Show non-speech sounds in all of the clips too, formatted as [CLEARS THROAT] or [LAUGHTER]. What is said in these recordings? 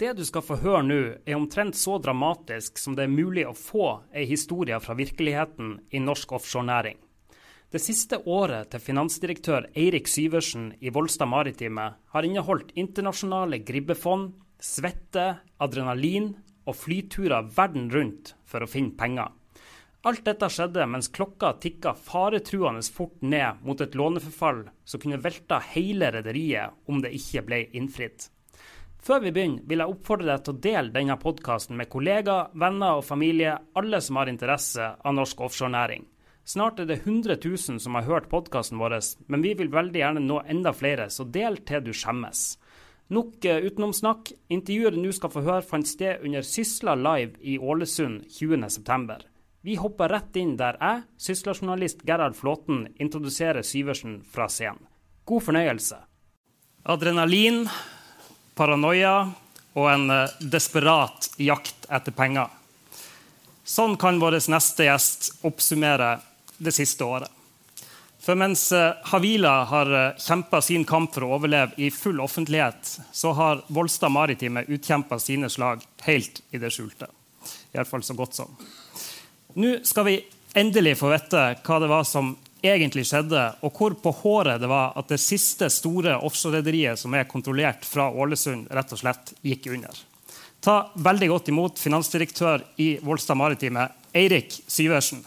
Det du skal få høre nå, er omtrent så dramatisk som det er mulig å få ei historie fra virkeligheten i norsk offshorenæring. Det siste året til finansdirektør Eirik Syversen i Volstad Maritime har inneholdt internasjonale gribbefond, svette, adrenalin og flyturer verden rundt for å finne penger. Alt dette skjedde mens klokka tikka faretruende fort ned mot et låneforfall som kunne velta hele rederiet om det ikke ble innfridd. Før vi begynner, vil jeg oppfordre deg til å dele denne podkasten med kollegaer, venner og familie, alle som har interesse av norsk offshorenæring. Snart er det 100 000 som har hørt podkasten vår, men vi vil veldig gjerne nå enda flere, så del til du skjemmes. Nok uh, utenomsnakk. Intervjuet du nå skal få høre, fant sted under Sysla Live i Ålesund 20.9. Vi hopper rett inn der jeg, Sysla-journalist Gerhard Flåten, introduserer Syversen fra scenen. God fornøyelse. Adrenalin paranoia og en eh, desperat jakt etter penger. Sånn kan vår neste gjest oppsummere det siste året. For mens eh, Havila har eh, kjempa sin kamp for å overleve i full offentlighet, så har Volstad Maritime utkjempa sine slag helt i det skjulte. Iallfall så godt som. Nå skal vi endelig få vite hva det var som egentlig skjedde, og hvor på håret det var at det siste store offshorerederiet som er kontrollert fra Ålesund, rett og slett gikk under. Ta veldig godt imot finansdirektør i Volstad Maritime, Eirik Syversen.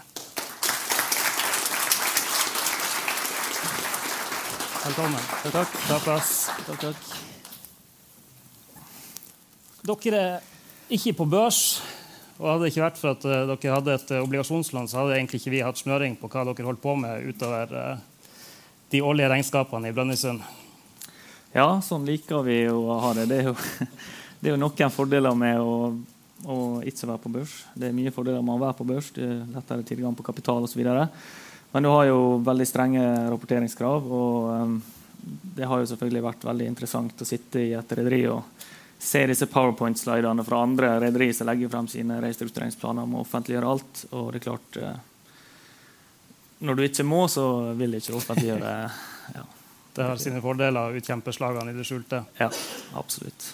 Velkommen. Takk, takk. Ta plass. Takk, takk. Dere er ikke på børs. Og hadde det ikke vært for at uh, dere hadde et uh, obligasjonslån, så hadde egentlig ikke vi hatt snøring på hva dere holdt på med utover uh, de årlige regnskapene i Brønnøysund. Ja, sånn liker vi å ha det. Det er jo, [LAUGHS] det er jo noen fordeler med å, å, ikke være på børs. Det er mye fordeler med å være på børs. Det er lettere tilgang på kapital osv. Men du har jo veldig strenge rapporteringskrav. og det har jo selvfølgelig vært veldig interessant å sitte i et rederi og se disse powerpoint-slidene fra andre rederier som legger frem sine restruktureringsplaner om å offentliggjøre alt. Og det er klart eh, Når du ikke må, så vil du ikke offentliggjøre ja. Det har sine fordeler å utkjempe slagene i det skjulte. Ja, absolutt.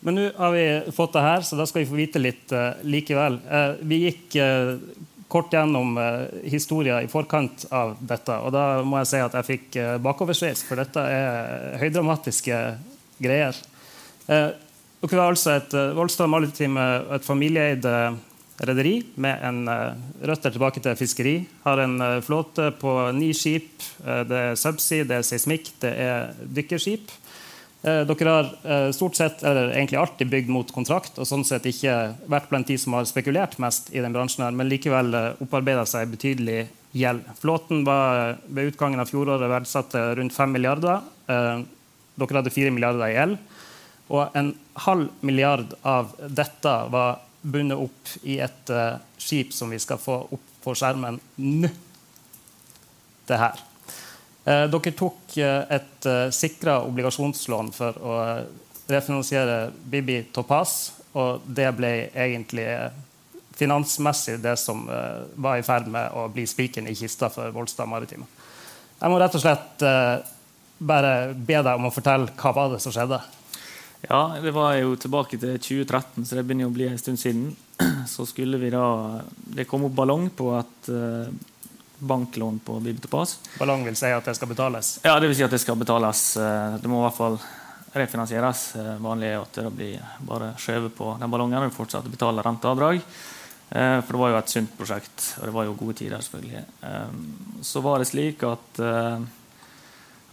Men nå har vi fått det her, så da skal vi få vite litt uh, likevel. Uh, vi gikk uh, kort gjennom historien i forkant av dette. Og da må jeg si at jeg fikk bakoversveis, for dette er høydramatiske greier. Eh, dere var altså et eh, Volstad Maritime et familieeid eh, rederi med en røtter tilbake til fiskeri. Har en flåte på ni skip. Det er subsea, det er seismikk, det er dykkerskip. Dere har stort sett, eller egentlig alltid bygd mot kontrakt og sånn sett ikke vært blant de som har spekulert mest i den bransjen, her, men likevel opparbeida seg betydelig gjeld. Flåten var ved utgangen av fjoråret verdsatt til rundt 5 milliarder. Dere hadde 4 milliarder i gjeld. Og en halv milliard av dette var bundet opp i et uh, skip som vi skal få opp på skjermen nå. Det her. Eh, dere tok eh, et eh, sikra obligasjonslån for å refinansiere Bibi Topaz, og det ble egentlig finansmessig det som var i ferd med å bli spikeren i kista for Volstad Maritime. Jeg må rett og slett bare be deg om å fortelle hva var det som skjedde. Ja, det var jo tilbake til 2013, så det begynner å bli en stund siden. [CLEARS THROAT] Så skulle vi da Det kom opp ballong på et uh, banklån på Bibitopas. Ballong vil si at det skal betales? Ja, det vil si at det skal betales. Uh, det må i hvert fall refinansieres. Uh, vanlig er at det blir bare skjøvet på den ballongen og fortsatt betale renteavdrag. For det var jo et sunt prosjekt, og det var jo gode tider, selvfølgelig. Så var det slik at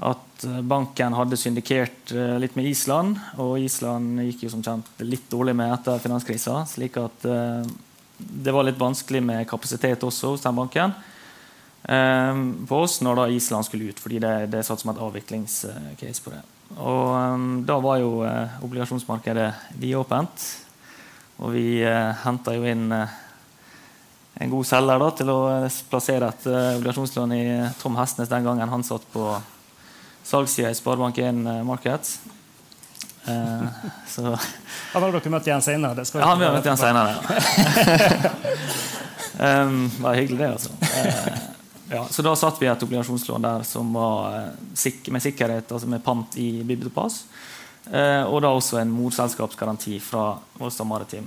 at eh, banken hadde syndikert eh, litt med Island. Og Island gikk jo som kjent litt dårlig med etter finanskrisa. slik at eh, det var litt vanskelig med kapasitet også hos den banken. på oss når da Island skulle ut, fordi det, det satt som et avviklingscase på det. Og da var jo obligasjonsmarkedet vidåpent. Og vi henta jo inn en god selger da, til å plassere et obligasjonslån i Tom Hestnes den gangen han satt på salgssida i Sparebank1 eh, Market. Uh, [LAUGHS] så. Har dere møtt igjen senere? ja, vi har møtt igjen senere. um, det var hyggelig, det, altså. Uh, ja, så da satt vi et obligasjonslån der som var sik med sikkerhet, altså med pant i Bibliotopas. Eh, og da også en morselskapsgaranti fra Volstad Maritim.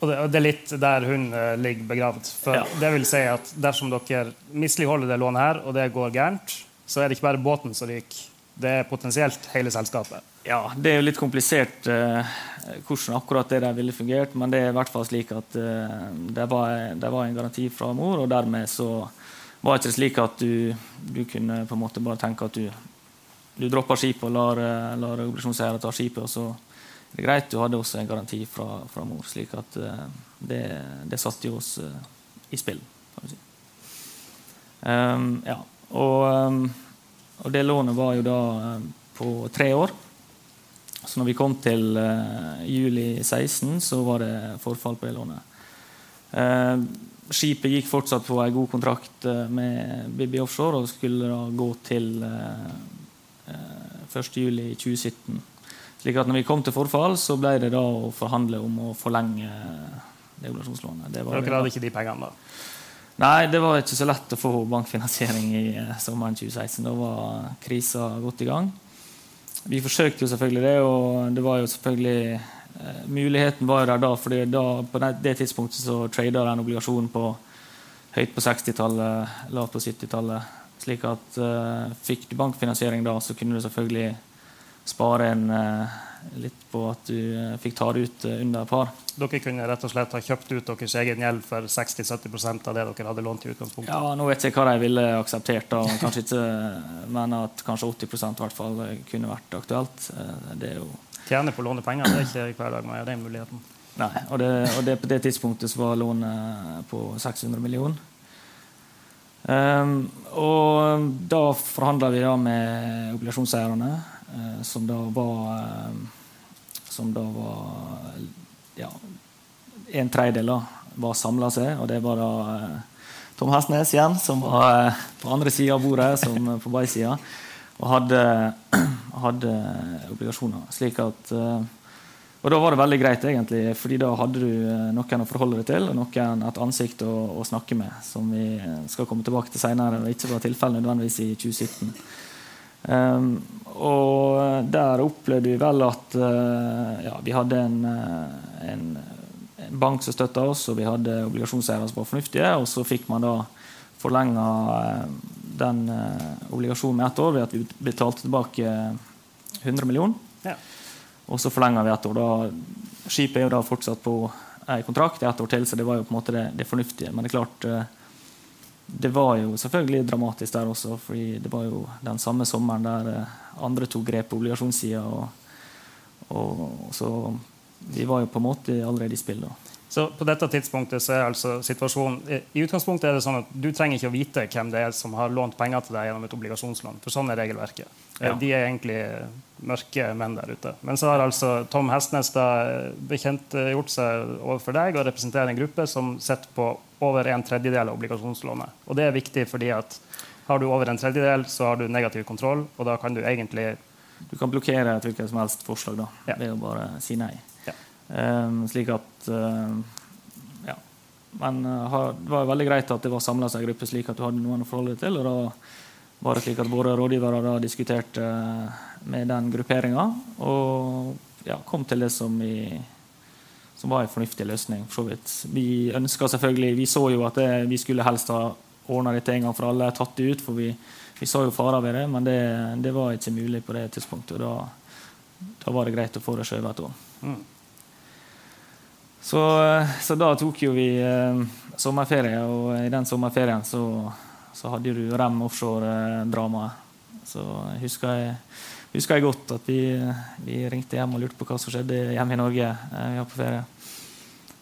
Og det, det, er litt der hun uh, ligger begravd. For ja. det vil si at dersom dere misligholder det lånet her, og det går gærent, så er det ikke bare båten som ryker, det er potensielt hele selskapet. Ja, det er jo litt komplisert eh, hvordan akkurat det der ville fungert, men det er i hvert fall slik at eh, det, var, det, var, en garanti fra mor, og dermed så var det ikke slik at du, du kunne på en måte bare tenke at du, du dropper skipet og lar, lar obligasjonseiere ta skipet, og så det er greit. Du hadde også en garanti fra, fra mor, slik at eh, det, det satte jo oss uh, i spill. si. Um, ja. Og, um, og, det lånet var jo da um, på tre år. Så når vi kom til uh, juli 16, så var det forfall på det lånet. skipet gikk fortsatt på en god kontrakt med Bibi Offshore og skulle da gå til 1.7.2017. Slik at når vi kom til forfall, så ble det da å forhandle om å forlenge det obligasjonslånet. Det Dere hadde ikke de pengene da? Nei, det var ikke så lett å få bankfinansiering i eh, sommeren 2016. Da var krisa godt i gang. Vi forsøkte jo selvfølgelig det, og det var jo selvfølgelig eh, Muligheten var jo der da, for da, på det, tidspunktet så trada den obligasjonen på høyt på 60-tallet, lavt på 70-tallet. Slik at uh, fikk du bankfinansiering da, så kunne du selvfølgelig spare en, eh, litt på at du eh, fikk ta det ut eh, under par. Dere kunne rett og slett ha kjøpt ut deres egen gjeld for 60-70% av det dere hadde lånt i utgangspunktet? Ja, Nå vet jeg hva de ville akseptert, da, kanskje ikke, [LAUGHS] men at kanskje 80% i hvert fall kunne vært aktuelt. Det er jo Tjene på å låne penger, det er ikke hver dag man har den muligheten. Nei, og, det, og det, på det tidspunktet så var lånet på 600 millioner. Um, og da forhandla vi da med obligasjonseierne. Eh, som da var eh, Som da var ja, en tredjedel var samla seg, og det var da eh, Tom Hestnes igjen, som var på andre sida av bordet, som på veisida, og hadde, [CLEARS THROAT] hadde, obligasjoner. Slik at og da var det veldig greit, egentlig, fordi da hadde du noen å forholde deg til, og noen et ansikt å, å snakke med, som vi skal komme tilbake til seinere. Ikke var tilfellet nødvendigvis i 2017. Um, og der opplevde vi vel at uh, ja, vi hadde en, uh, en, en bank som støtta oss, og vi hadde obligasjonseiere som var fornuftige. Og så fikk man da forlenga den obligasjonen med ett år ved at vi betalte tilbake 100 millioner. Ja. Og så forlenga vi ett år. Da, skipet er jo da fortsatt på ei kontrakt i ett år til, så det var jo på en måte det, det fornuftige. Men det er klart det var jo selvfølgelig dramatisk der også, fordi det var jo den samme sommeren der eh, andre tok grep på obligasjonssida. Og, og, så vi var jo på en måte allerede i spill da. Så på dette tidspunktet så er altså situasjonen I utgangspunktet er det sånn at du trenger ikke å vite hvem det er som har lånt penger til deg gjennom et obligasjonslån. For sånn er regelverket. Eh, ja. De er egentlig mørke menn der ute. Men så har altså Tom Hestnes da bekjentgjort seg overfor deg og representerer en gruppe som sitter på over en tredjedel av obligasjonslånet. Og det er viktig fordi at har du over en tredjedel, så har du negativ kontroll, og da kan du egentlig Du kan blokkere et hvilket som helst forslag da, ja. ved å bare si nei. Ja. Um, slik at uh, Ja. Men uh, det var veldig greit at det var samla seg en gruppe slik at du hadde noen å forholde deg til. og da var det slik at Våre rådgivere da diskuterte uh, med den grupperinga og ja, kom til det som vi som var en fornuftig løsning. for så vidt. Vi ønska selvfølgelig, vi så jo at det, vi skulle helst ha ordna dette en gang for alle, tatt det ut, for vi, vi så jo farer ved det, men det, det, var ikke mulig på det tidspunktet. og Da, da var det greit å få det skjøvet et år. Mm. Så, så, da tok jo vi eh, sommerferie, og i den sommerferien så, så hadde du Rem offshore-dramaet. Så husker jeg husker jeg godt at vi, vi, ringte hjem og lurte på hva som skjedde hjemme i Norge. Eh, vi var på ferie.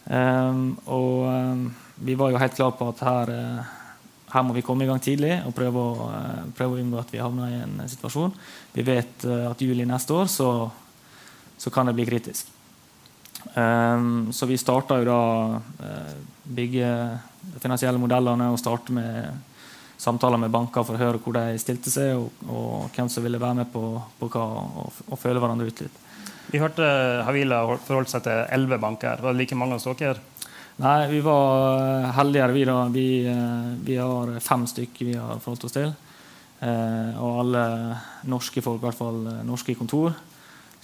Um, og um, vi var jo helt klare på at her, uh, her, må vi komme i gang tidlig og prøve å, prøve å unngå at vi havner i en situasjon. Vi vet at juli neste år så, så kan det bli kritisk. Um, så vi starta jo da bygge de finansielle modellene og starte med samtaler med banker for å høre hvor de stilte seg, og, og hvem som ville være med på, på hva, og, og, føle hverandre ut litt. Vi hørte Havila forholdt seg til elleve banker. Var det like mange hos dere? Nei, vi var heldigere, vi. da. Vi, eh, vi har fem stykker vi har forholdt oss til. Eh, og alle norske folk, i hvert fall eh, norske kontor.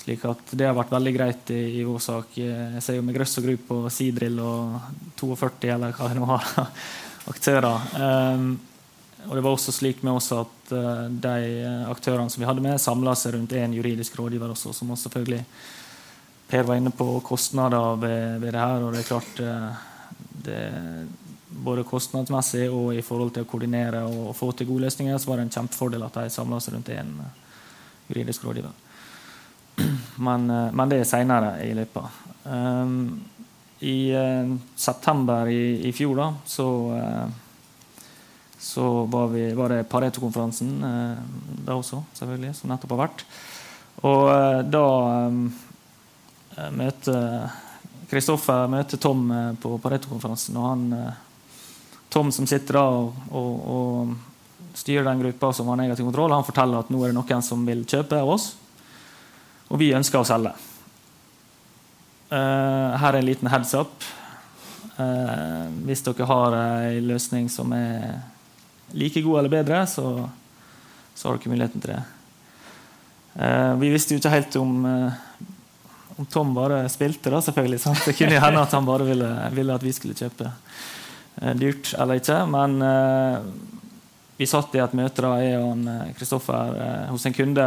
Slik at det har vært veldig greit i, i vår sak. Jeg ser jo med grøss og gru på Sidrill og 42 eller hva det nå har [LAUGHS] aktører. Um, og det var også slik med oss at uh, de aktørene som vi hadde med, samla seg rundt én juridisk rådgiver også, som også selvfølgelig Per var inne på kostnader ved, ved det her. Og det er klart uh, det, både kostnadsmessig og i forhold til å koordinere og få til gode løsninger, så var det en kjempefordel at de samla seg rundt én juridisk rådgiver. [CLEARS THROAT] Men, eh, men det er seinere i løypa. Um, I september i, i, fjor da, så, så var, vi, var, det Pareto-konferansen uh, da også, selvfølgelig, som nettopp har vært. Og da um, møter Kristoffer møter Tom på Pareto-konferansen. og han, Tom som sitter da og, og, og styrer den gruppa som har negativ kontroll, han forteller at nå er det noen som vil kjøpe av oss. Og vi ønsker å selge. Uh, her er en liten heads up. Uh, hvis dere har en løsning som er like god eller bedre, så, så har dere muligheten til det. Uh, vi visste jo ikke helt om, om Tom bare spilte, da, selvfølgelig. Sant? Det kunne hende at han bare ville, ville, at vi skulle kjøpe dyrt eller ikke. Men vi satt i et møte da, jeg og Kristoffer hos en kunde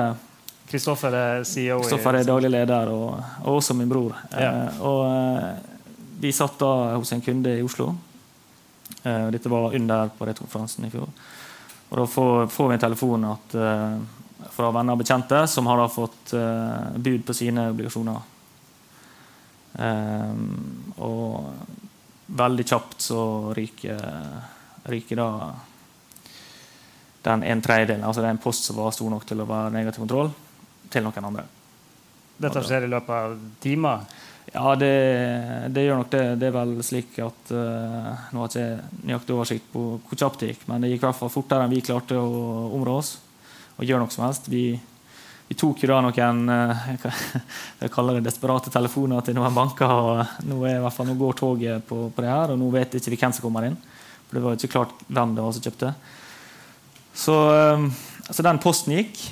Kristoffer er CEO Kristoffer er daglig leder, og, og, også min bror. Ja. Og Vi satt da hos en kunde i Oslo. Eh, dette var under på konferansen i fjor. Og Da får, får vi en telefon at, eh, fra venner og bekjente som har da fått eh, bud på sine obligasjoner. Og veldig kjapt så ryker, ryker da den en tredjedel, altså det er en post som var stor nok til å være negativ kontroll til noen andre. Dette skjer i løpet av timer? Ja, det, det, gjør nok det. Det er vel slik at uh, Nå har jeg ikke nøyaktig oversikt på hvor kjapt det gikk, men det gikk i hvert fall fortere enn vi klarte å områ oss og gjøre noe som helst. Vi, vi tok jo da noen uh, jeg kaller det desperate telefoner til noen banker. og Nå, er i hvert fall, nå går toget på, på, det her, og nå vet ikke vi hvem som kommer inn. For det var jo ikke klart hvem det var som kjøpte. Så, uh, så den posten gikk.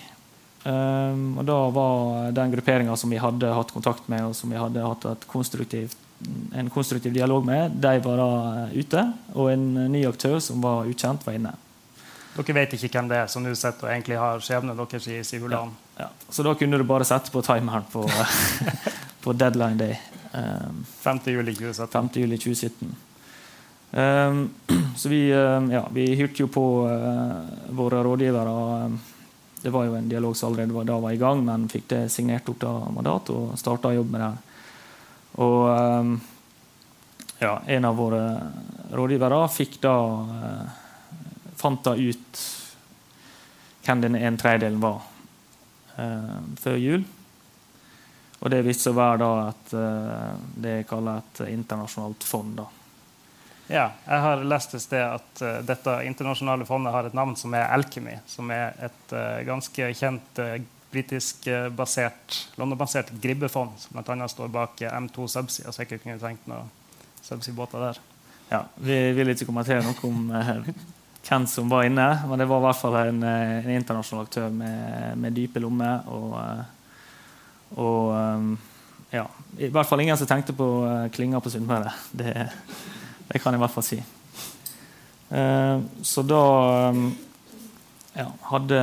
Um, og da var den grupperinga som vi hadde hatt kontakt med, og som vi hadde hatt en konstruktiv dialog med, de var da ute. Og en ny aktør som var ukjent, var inne. Dere vet ikke hvem det er som nå sitter og egentlig har skjebnen deres i Sivulan? Ja, ja. Så da kunne du bare sette på timeren på, [LAUGHS] på deadline day. Um, 5. juli 2017. 5. Juli 2017. Um, [CLEARS THROAT] så vi, um, ja, vi hyrte jo på uh, våre rådgivere. Um, det var jo en dialog som allerede var, da var i gang, men fikk det signert opp da mandat og starta jobb med det. Og um, ja, en av våre rådgivere fikk da uh, fant da ut hvem den en tredjedelen var uh, før jul. Og det viste seg å være da et, uh, det jeg kaller et internasjonalt fond. da. Ja, jeg har lest et sted at uh, dette internasjonale fondet har et navn som er Alchemy, som er et uh, ganske kjent uh, britisk-basert, London-basert gribbefond som bl.a. står bak M2 Subsea og sikkert kunne tenkt noen subsea-båter der. Ja, Vi vil ikke kommentere noe om hvem som var inne, men det var i hvert fall en, en internasjonal aktør med, med dype lommer. Og, og um, ja, i hvert fall ingen som tenkte på klinga på Sunnmøre. Det kan jeg i hvert fall si. Eh, så da eh, ja, hadde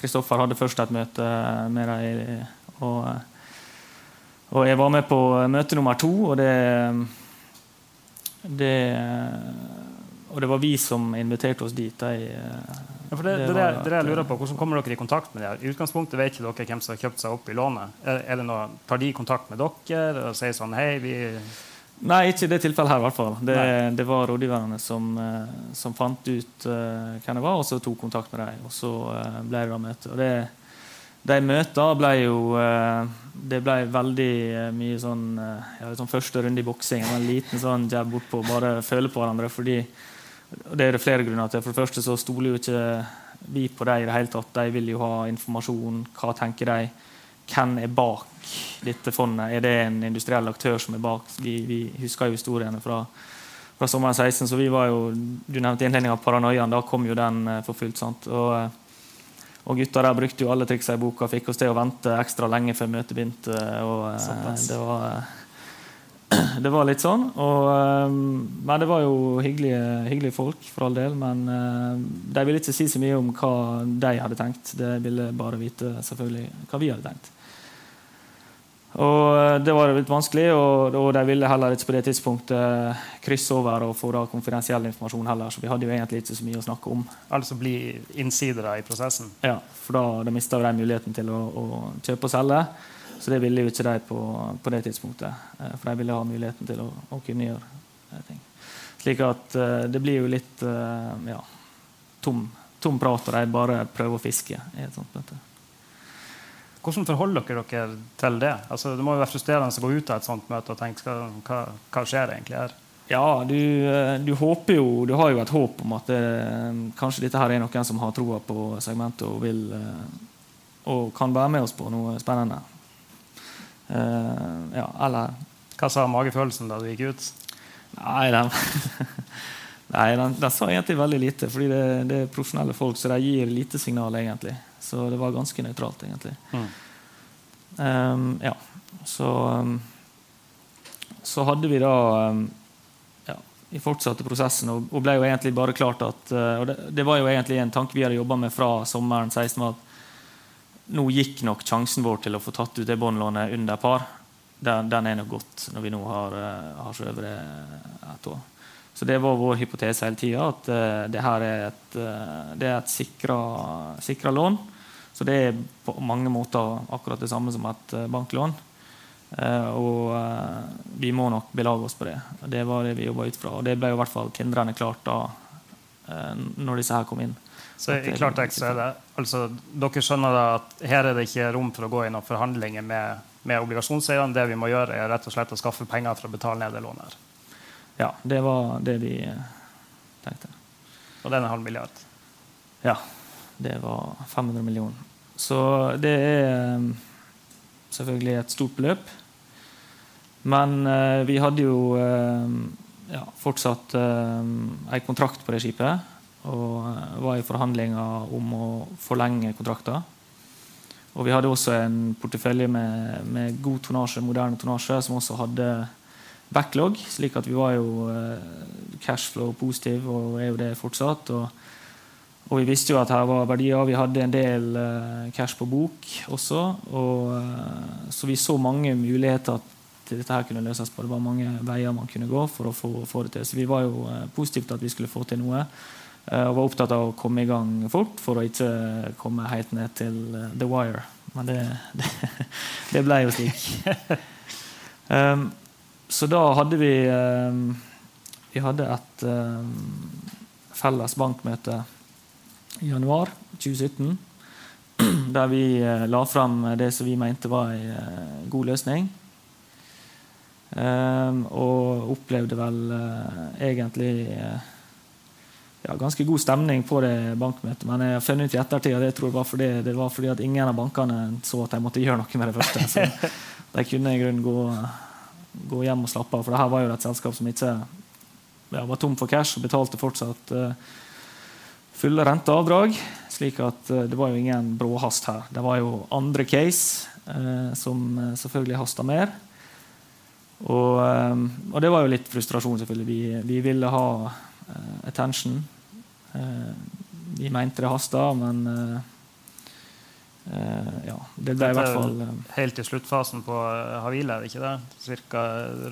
Kristoffer hadde først et møte med dem. Og, og, jeg var med på møte nummer to, og det, det og det var vi som inviterte oss dit. Jeg, ja, det, det, det, det, jeg lurer på, Hvordan kommer dere i kontakt med dem? I utgangspunktet vet ikke dere hvem som har kjøpt seg opp i lånet. Er, er det noe, tar de kontakt med dere og sier sånn Hei, vi Nei, ikke i det tilfellet her. i hvert fall. Det, det var rådgiverne som, eh, som fant ut uh, hvem det var, og så tok kontakt med dem. Og så uh, ble det da møte. Og det, de møtene ble jo uh, Det ble veldig mye sånn ja, sånn første runde i boksing. En liten sånn jab bortpå, bare føle på hverandre. fordi Det er det flere grunner til. For det første så stoler jo ikke vi på dem i det hele tatt. De vil jo ha informasjon. Hva tenker de? Hvem er bak dette fondet? Er det en industriell aktør som er bak? Vi, vi husker jo historiene fra, fra, sommeren 16, så vi var jo Du nevnte innledningen av paranoiaen. Da kom jo den uh, for fullt. sant? Og, Og gutta der brukte jo alle triksa i boka, fikk oss til å vente ekstra lenge før møtet begynte. Og, eh, det, var, [CLEARS THROAT] det var litt sånn. Og, eh, men det var jo hyggelige, hyggelige, folk, for all del. Men eh, de ville ikke si så mye om hva de hadde tenkt. De ville bare vite selvfølgelig hva vi hadde tenkt. Og eh, Det var litt vanskelig, og, og, de ville heller ikke på det tidspunktet krysse over og få da konfidensiell informasjon heller, så vi hadde jo egentlig ikke så mye å snakke om. Altså bli innsidere i prosessen? Ja, for da, da mista de muligheten til å, å, kjøpe og selge. Så det ville jo ikke de på, på, det tidspunktet, eh, for de ville ha muligheten til å, å kunne gjøre ting. Slik at det blir jo litt ja, tom, tom prat, og de bare prøver å fiske i et sånt møte. Hvordan forholder dere dere til det? Altså, det må jo være frustrerende å gå ut av et sånt møte og tenke hva, hva skjer egentlig her? Ja, du, eh, du, håper jo, du har jo et håp om at det, eh, kanskje dette her er noen som har troa på segmentet og vil eh, og kan være med oss på noe spennende. Uh, ja, eller Hva sa magefølelsen da du gikk ut? Nei, den, [LAUGHS] Nei, den, den sa egentlig veldig lite. fordi det, det, er profesjonelle folk, så de gir lite signal, egentlig. Så det var ganske nøytralt, egentlig. Mm. Um, ja, så um, Så hadde vi da um, ja, Vi fortsatte prosessen og, og, ble jo egentlig bare klart at uh, det, det, var jo egentlig en tanke vi hadde jobba med fra sommeren 16, at nå gikk nok sjansen vår til å få tatt ut det båndlånet under par. Den, den, er nok godt når vi nå har, uh, har skjøvet det et år. Så det var vår hypotese hele tida, at uh, det her er et, uh, sikra lån. Så det er på mange måter akkurat det samme som et uh, banklån. og vi må nok belage oss på det. Det var det vi jobba ut fra. Og det ble i hvert fall tindrende klart da når disse her kom inn. Så i klartekst er det altså, Dere skjønner da at her er det ikke rom for å gå i noen forhandlinger med, med obligasjonseierne. Det vi må gjøre, er rett og slett å skaffe penger for å betale ned det lånet. her ja, det var det vi eh, tenkte. Og det er en halv milliard? Ja. Det var 500 millioner. Så det er eh, selvfølgelig et stort beløp. Men eh, vi hadde jo eh, ja, fortsatt eh, en kontrakt på det skipet. Og var i forhandlinger om å forlenge kontrakten. Og vi hadde også en portefølje med, med god tonnasje, moderne tonnasje, som også hadde backlog, slik at vi var jo eh, cashflow positive og er jo det fortsatt. Og, og, vi visste jo at her var verdier. Vi hadde en del uh, cash på bok også. Og, uh, så vi så mange muligheter til dette her kunne løses på. Det var mange veier man kunne gå for å få, få det til. Så vi var jo uh, positive til at vi skulle få til noe. og var opptatt av å komme i gang fort for å ikke komme helt ned til the wire. Men det, [LAUGHS] det, det ble jo slik. Um, [LAUGHS] så da hadde vi um, Vi hadde et um, felles bankmøte i januar 2017 [CLEARS THROAT] der vi eh, la fram det som vi mente var en god løsning. og opplevde vel egentlig ja, ganske god stemning på det bankmøtet. Men jeg har funnet ut i ettertid at jeg tror det var fordi, det var fordi at ingen av bankene så at de måtte [LAUGHS] gjøre noe med det første. Så de kunne i grunnen gå gå hjem og slappe av. For det her var jo et selskap som ikke ja, var tom for cash og betalte fortsatt uh, fulle renteavdrag. slik at uh, det var jo ingen bråhast her. Det var jo andre case uh, som selvfølgelig hasta mer. Og, og, det var jo litt frustrasjon, selvfølgelig. Vi, vi ville ha attention. vi mente det hasta, men Uh, ja, det ble i hvert fall Helt i sluttfasen på Havila, er det ikke det? Cirka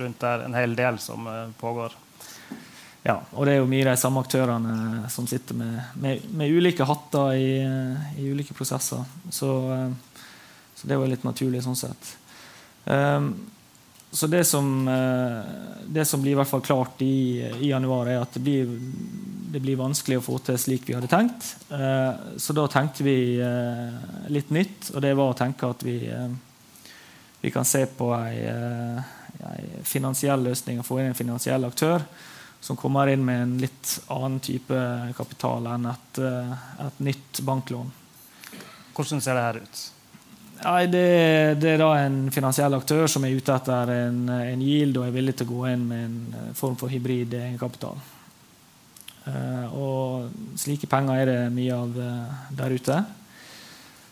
rundt der. En hel del som pågår. Ja, og det er jo mye de samme aktørene som sitter med, med, med ulike hatter i, i, ulike prosesser. Så, så, det var litt naturlig sånn sett. Um, så det som, eh, det som, blir i hvert fall klart i, i januar, er at det blir, det blir, vanskelig å få til slik vi hadde tenkt. Eh, så da tenkte vi eh, litt nytt, og det var å tenke at vi, vi kan se på ei, ei finansiell løsning og få inn en finansiell aktør som kommer inn med en litt annen type kapital enn et, et nytt banklån. Hvordan ser det her ut? Nei, det, det, er da en finansiell aktør som er ute etter en, en yield og er villig til å gå inn med en eh, form for hybrid egenkapital. Uh, og slike penger er det mye av der ute.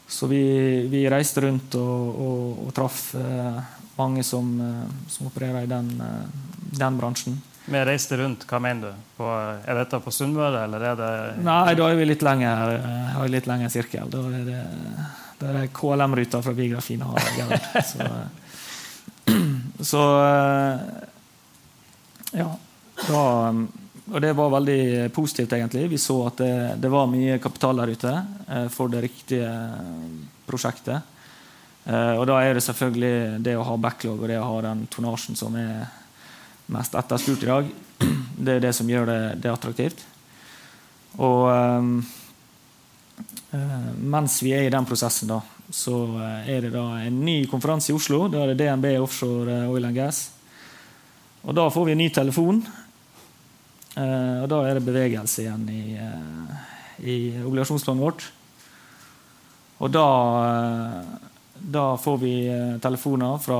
Så vi, vi, reiste rundt og, og, og traff eh, mange som, eh, som, opererer i den, eh, den bransjen. Med reiste rundt, hva mener du? På, er dette på Sunnmøre, eller er det Nei, da er vi litt lenger, har litt lenger sirkel. Da er det, det KLM-ruta fra Bigrafina. Så, [CLEARS THROAT] så ja. Da, og det var veldig positivt, egentlig. Vi så at det, det var mye kapital der ute eh, for det riktige prosjektet. Eh, og da er det selvfølgelig det å ha backlog og det å ha den tonnasjen som er mest etterspurt i dag. Det er det som gjør det, det attraktivt. Og uh, mens vi er i den prosessen, da, så uh, er det da en ny konferanse i Oslo. Da er det DNB Offshore Oil and Gas. Og da får vi en ny telefon. Uh, og da er det bevegelse igjen i, i obligasjonsplanen vårt. Og da da får vi eh, telefoner fra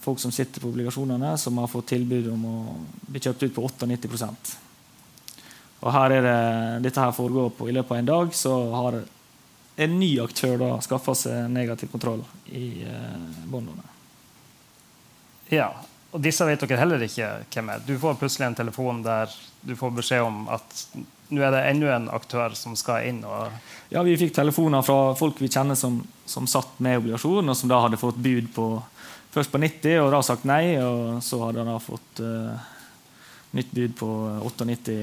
folk som sitter på obligasjonene, som har fått tilbud om å bli kjøpt ut på 98% Og her er det, Dette her foregår på, i løpet av en dag. Så har en ny aktør da skaffa seg negativ kontroll i bondene. båndene. Ja, og disse vet dere heller ikke hvem er. Du får plutselig en telefon der du får beskjed om at nå er det enda en aktør som skal inn. ja, Vi fikk telefoner fra folk vi kjenner som, som satt med obligasjon, og som da hadde fått bud på først på 90 og da sagt nei. Og så hadde han da fått uh, nytt bud på 98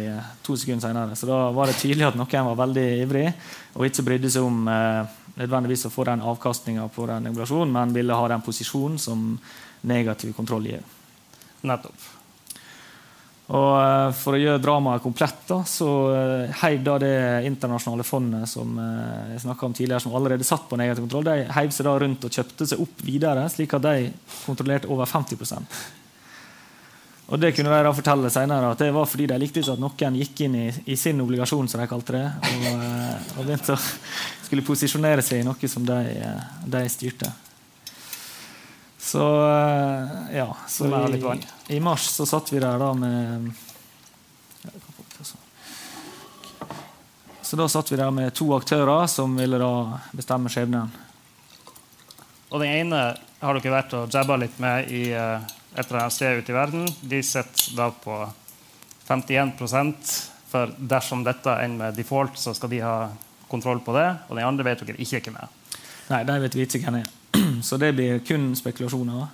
to sekunder senere. Så da var det tydelig at noen var veldig ivrig og ikke brydde seg om uh, nødvendigvis å få den avkastninga på den obligasjonen, men ville ha den posisjonen som negativ kontroll gir. Nettopp. Og uh, For å gjøre dramaet komplett da, så uh, heiv det internasjonale fondet som uh, jeg om tidligere, som allerede satt på negativ kontroll, de heiv seg da rundt og kjøpte seg opp videre, slik at de kontrollerte over 50% og Det kunne jeg da fortelle senere at det var fordi de likte ikke at noen gikk inn i, i sin obligasjon, som de kalte det, og, og begynte å skulle posisjonere seg i noe som de, de styrte. Så eh, ja. Så i, i, mars så satt vi der da med Så da satt vi der med to aktører som ville da bestemme skjebnen. Og den ene har dere vært og jabba litt med i eh, et eller annet sted ute i verden. De sitter da på 51% for dersom dette ender med default, så skal de ha kontroll på det. Og den andre vet dere ikke hvem er. Nei, de vet vi ikke hvem er. [CLEARS THROAT] Så det blir kun spekulasjoner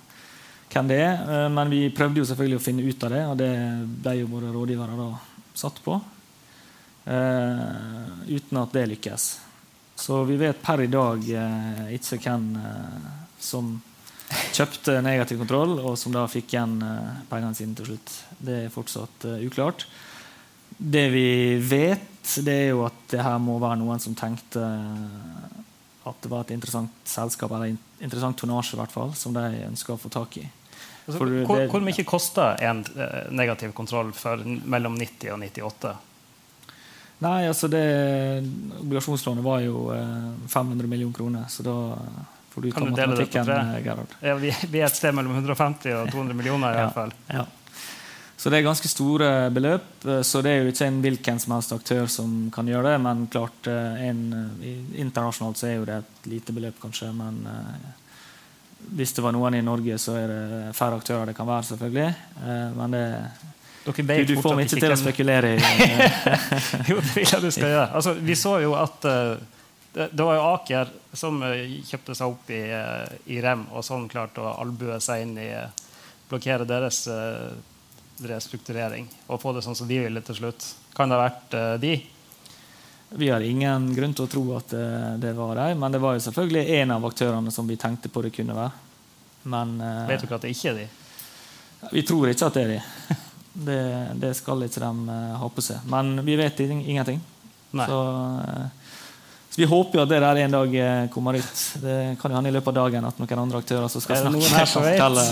hvem det er. Eh, men vi prøvde jo selvfølgelig å finne ut av det, og det ble jo våre rådgivere da satt på. Uh, uten at det lykkes. Så vi vet per i dag uh, ikke hvem som kjøpte negativ kontroll, og som da fikk igjen pengene sine til slutt. Det er fortsatt uklart. Det vi vet, det er jo at det her må være noen som tenkte at det var et interessant selskap, eller interessant tonnasje, i hvert fall, som de ønska å få tak i. Altså, hvor, hvor, mye koster en eh, negativ kontroll for mellom 90 og 98? Nei, altså det Obligasjonslånet var jo eh, 500 millioner kroner, så da får du ta matematikken, eh, Gerhard. Ja, vi, vi, er et sted mellom 150 og 200 millioner, i hvert fall. Ja, ja. Så det er ganske store beløp. Eh, så det er jo ikke en hvilken som helst aktør som kan gjøre det. Men klart, eh, en, eh, internasjonalt så er jo det et lite beløp, kanskje. Men hvis det var noen i Norge, så er det færre aktører det kan være, selvfølgelig. Men det du, du får meg ikke til å spekulere i [LAUGHS] Jo, det vil jeg du skal gjøre. Altså, vi så jo at det, det, var jo Aker som kjøpte seg opp i, i Rem, og sånn klarte å albue seg inn i blokkere deres restrukturering og få det sånn som de ville til slutt? Kan det ha vært uh, de? Vi har ingen grunn til å tro at det, eh, det var dem, men det var jo selvfølgelig en av aktørene som vi tenkte på det kunne være. Men, uh, Vet dere at det ikke er de? Vi tror ikke at det er de. [LAUGHS] Det, det skal ikke de uh, ha på seg. Men vi vet ingenting. Så, så, vi håper jo at det der en dag kommer ut. Det kan jo hende i løpet av dagen at noen andre aktører som skal snakke.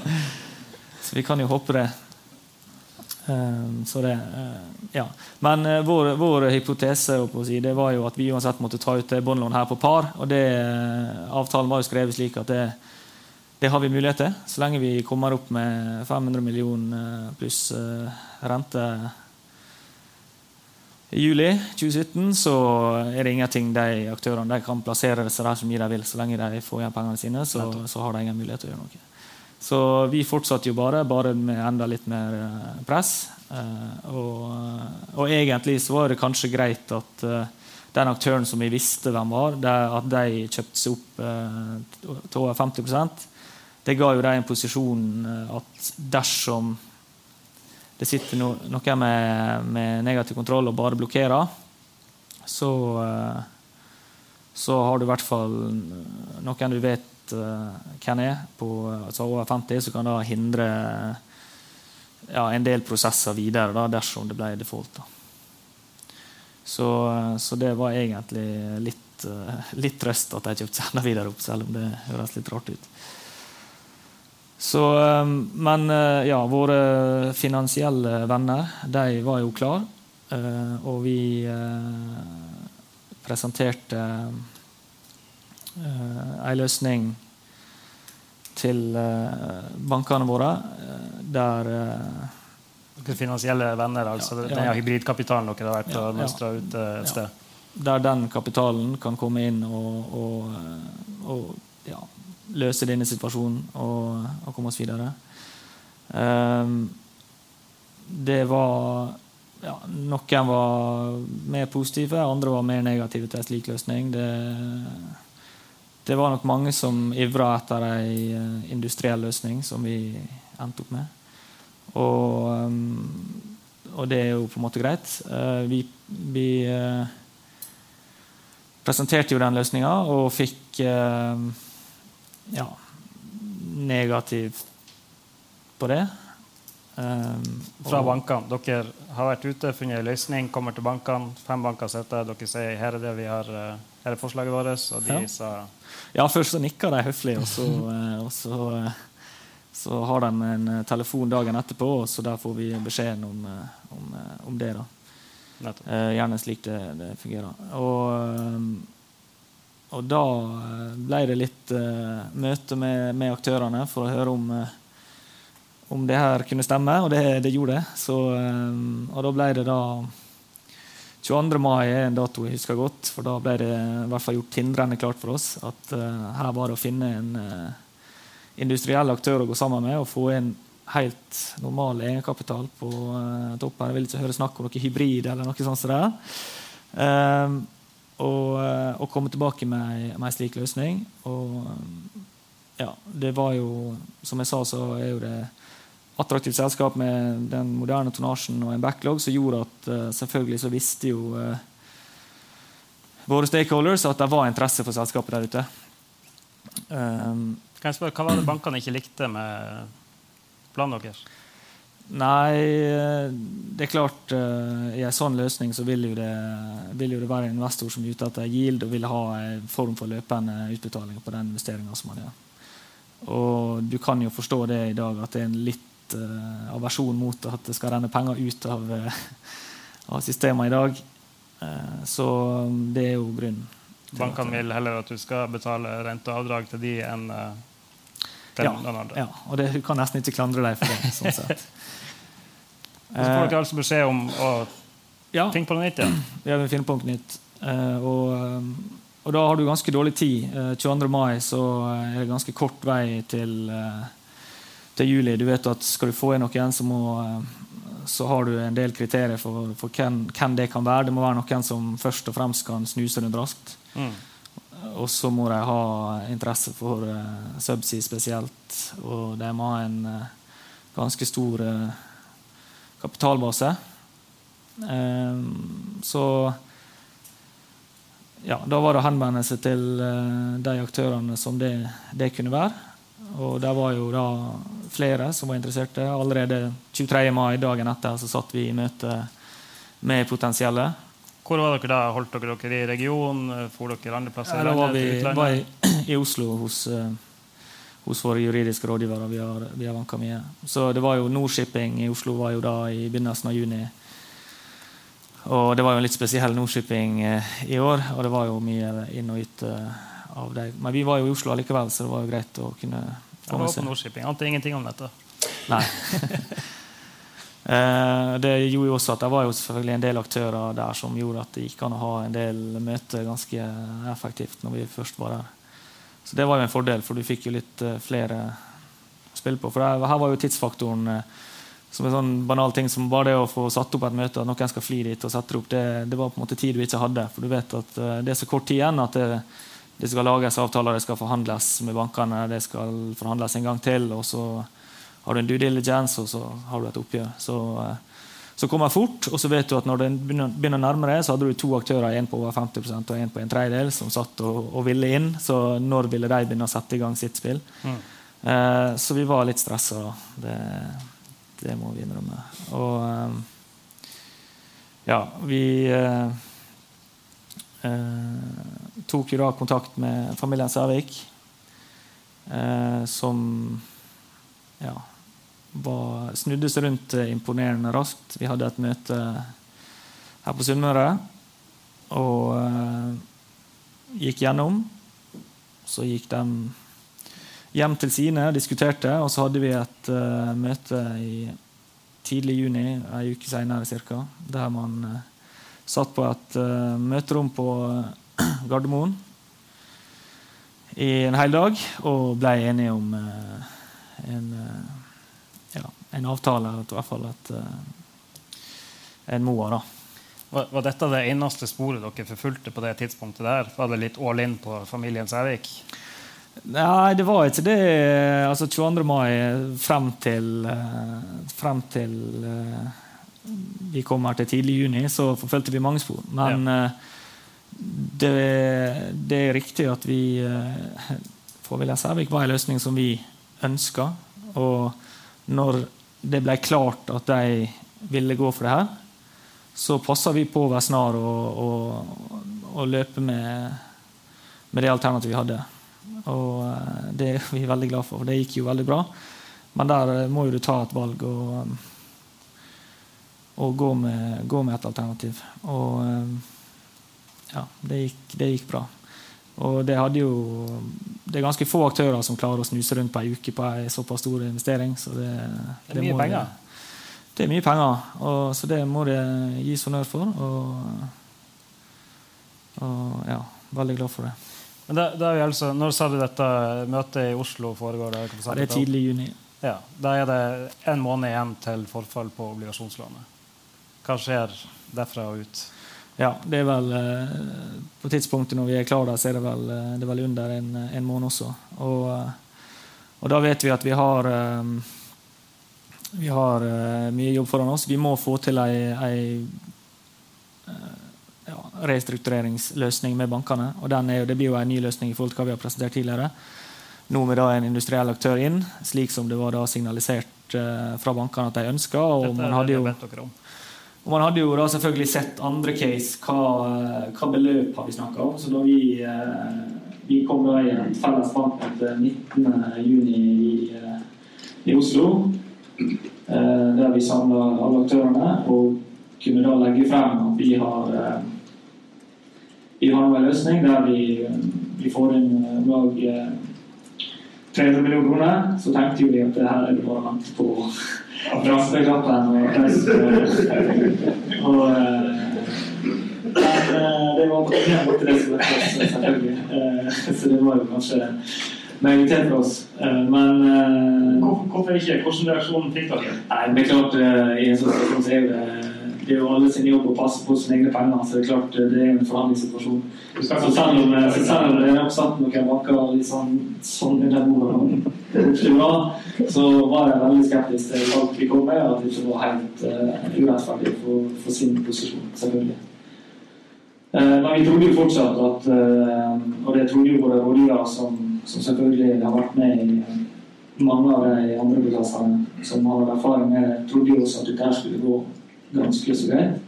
[LAUGHS] Så vi kan jo håpe det. Ehm, så det, eh, ja. Men eh, vår, vår hypotese si, det var jo at vi uansett måtte ta ut båndlån her på par. og det, eh, Avtalen var jo skrevet slik at det, det, har vi mulighet til. Så lenge vi kommer opp med 500 millioner pluss rente i juli 2017 så er det ingenting de aktørene de kan plassere seg der så mye de vil. Så lenge de får igjen pengene sine, så, så har de ingen mulighet til å gjøre noe. Så vi fortsatte jo bare, bare med enda litt mer eh, press. Eh, og, og, egentlig så var det kanskje greit at den aktøren som vi visste hvem var, at de kjøpte seg opp til over 50 det ga jo dem en posisjon at dersom det sitter noe med, med, negativ kontroll og bare blokkerer, så, så har du i hvert fall noen du vet hvem er, på altså over 50, så kan det hindre ja, en del prosesser videre da, dersom det ble default. Så, så, det var egentlig litt, litt trøst at jeg kjøpte enda [LAUGHS] videre opp, selv om det høres litt rart ut. Så, men ja, våre finansielle venner de var jo klar, uh, og vi presenterte ei løsning til uh, bankene våre der Dere Finansielle venner, altså ja, den hybridkapitalen dere har vært ja, og mønstra ut uh, et sted? Der den kapitalen kan komme inn og, og, eh, og ja, løse denne situasjonen og, og komme oss videre. Um, det var ja, Noen var mer positive, andre var mer negative til en slik løsning. Det, det var nok mange som ivra etter en industriell løsning, som vi endte opp med. Og, um, og det er jo på en måte greit. Uh, vi, vi presenterte jo den løsninga og fikk ja, negativ på det. Um, Fra bankene. Dere har vært ute, funnet en løsning, kommer til bankene. Fem banker sitter Dere sier her er det vi har, her er forslaget vårt. Og de ja. sa Ja, først så nikka de høflig, og så, og så så har de en eh, telefon dagen etterpå, og så der får vi beskjeden om, eh, om, eh, om det. da. gjerne slik det, det fungerer. Og, og, da ble det litt uh, møte med, med, aktørene for å høre om, uh, om det her kunne stemme, og det, det gjorde det. Så, uh, og da ble det da 22. mai er en dato jeg husker godt, for da ble det i hvert fall gjort tindrende klart for oss at her var det å finne en industriell aktør å gå sammen med og få en helt normal egenkapital på uh, toppen. Jeg vil ikke høre snakk om noe hybrid eller noe sånt. Der. Um, og, uh, og, komme tilbake med, med en slik løsning. Og ja, det var jo Som jeg sa, så er jo det attraktivt selskap med den moderne tonnasjen og en backlog som gjorde at uh, selvfølgelig så visste jo våre stakeholders at det var interesse for selskapet der ute. Um, kan jeg spørre, Hva var det bankene ikke likte med planen deres? Nei, det er klart uh, I en sånn løsning så vil jo, det, vil jo det være en investor som er ute etter yield og vil ha en form for løpende utbetaling på den investeringa som man gjør. Og du kan jo forstå det i dag at det er en litt uh, aversjon mot at det skal renne penger ut av, uh, av systemet i dag. Uh, så det er jo grunnen. Bankene vil heller at du skal betale rente og avdrag til de enn uh, til ja, noen andre. Ja, og det, du kan nesten ikke klandre deg for det. sånn [LAUGHS] sett. så får dere altså beskjed om å ja, finne på noe nytt igjen. Ja, vi finner på noe nytt. Og, og, da har du ganske dårlig tid. Uh, 22. mai så er det ganske kort vei til, til juli. Du vet at Skal du få inn noe igjen, så må så har du en del kriterier for, for hvem, hvem, det kan være. Det må være noen som først og fremst kan snuse rundt raskt. Mm. Og så må de ha interesse for uh, subsea spesielt. Og de må ha en uh, ganske stor uh, kapitalbase. Um, så ja, da var det å henvende seg til de aktørene som det, det, kunne være. Og det var jo da flere som var interesserte. Allerede 23. mai, dagen etter, så satt vi i møte med potensielle. Hvor var dere da? Holdt dere dere i regionen? For dere andre plasser? Ja, da var vi var i, [CLEARS THROAT] i, Oslo hos, uh, hos våre juridiske rådgivere vi har vanka mye. Så det var jo Nordshipping i Oslo var jo da i begynnelsen av juni. Og det var jo en litt spesiell Nordshipping uh, i år, og det var jo mye inn og ut uh, av dem. Men vi var jo i Oslo allikevel, så det var jo greit å kunne få med seg. Ante ingenting om dette. Nei. [LAUGHS] Eh, det gjorde jo også at det var jo selvfølgelig en del aktører der som gjorde at det gikk an å ha en del møter ganske effektivt når vi først var der. Så det var jo en fordel, for du fikk jo litt uh, flere å spille på. For her var jo tidsfaktoren uh, som en sånn banal ting som bare det å få satt opp et møte, at noen skal fly dit og sette det opp, det, det, var på en måte tid du ikke hadde. For du vet at det er så kort tid igjen at det, det skal lages avtaler, det skal forhandles med bankene, det skal forhandles en gang til. og så har du en due diligence, og så har du et oppgjør. Så, eh, så kommer fort, og så vet du at når det begynner å nærme deg, så hadde du to aktører, en på over 50% og en på en tredjedel, som satt og, og, ville inn. Så når ville de begynne å sette i gang sitt spill? Mm. Eh, så vi var litt stressa da. Det, det, må vi innrømme. Og eh, ja, vi eh, eh tok jo da kontakt med familien Særvik, eh, som ja, var, snudde seg rundt eh, imponerende raskt. Vi hadde et møte her på Sunnmøre og eh, gikk gjennom. Så gikk de hjem til sine, og diskuterte, og så hadde vi et uh, møte i tidlig juni, ei uke seinere ca., der man uh, satt på et møterom på [CLEARS THROAT] Gardermoen i en hel dag og ble enige om en en avtale, i hvert fall et, eh, en MOA. da. Var, var, dette det eneste sporet dere forfulgte på det tidspunktet? der? Var det litt all in på familien Sævik? Nei, det var ikke det. Altså 22. mai frem til, eh, frem til eh, vi kom her til tidlig juni, så forfulgte vi mange spor. Men ja. det, det, er riktig at vi for Wilhelm Sævik var en løsning som vi ønska. Og når det ble klart at de ville gå for det her, så passa vi på å være snar og, og, og løpe med, med, det alternativet vi hadde. Og eh, det er vi veldig glad for. Det gikk jo veldig bra. Men der eh, må jo du ta et valg og, og gå, med, gå, med, et alternativ. Og eh, ja, det gikk, det gikk bra. Og det, hadde jo, det, er ganske få aktører som klarer å snuse rundt på ei uke på ei såpass stor investering. Så det, det, er mye penger? Det, er mye penger, og, så det må det gis honnør for. Og, og, ja, veldig glad for det. Men det, det altså, Når sa du dette møtet i Oslo foregår? Det, det er tidlig i juni. Ja, Da er det en måned igjen til forfall på obligasjonslånet. Hva skjer derfra og ut? Ja, det er vel eh, På tidspunktet når vi er klare så er det vel, eh, det er vel under en, en, måned også. Og, eh, og, da vet vi at vi har vi har mye jobb foran oss. Vi må få til ei, ei ja, restruktureringsløsning med bankene. og er, Det blir jo en ny løsning i forhold til hva vi har presentert tidligere. Nå med da en industriell aktør inn, slik som det var da signalisert fra bankene at de ønska. Dette er det jo, og man hadde jo da selvfølgelig sett andre case. Hva, hva beløp har vi snakka om? Så da vi, eh, vi kom da i et felles bankmøte 19.6 i, eh, i Oslo, eh, der vi samla alle aktørene, og kunne da legge frem at vi har vi har en løsning der vi, vi får inn om lag 300 millioner kroner. Så tenkte vi at det her er det bare å vente på Brassekappen og Og Men det var på ingen måte det som var plass, selvfølgelig. Så det var jo kanskje naivitet for oss. Men Hvorfor ikke? Hvordan reaksjon fikk dere? Nei, det er klart, I en sånn situasjon så er det det er jo alle sin jobb å passe på sine egne penger, så det er klart det er en forhandlingssituasjon. Så selv om, selv om det er oppsatt noen vakker litt sånn, sånn under bordet så var jeg veldig skeptisk til valget vi kom med, og at det ikke var helt uh, urettferdig for, for, sin posisjon, selvfølgelig. Uh, men vi trodde jo fortsatt at Og det trodde jo våre rådgivere, som, som, selvfølgelig har vært med i mange av de andre prosessene, som har erfaring med det, trodde jo også at dette skulle gå ganske så greit.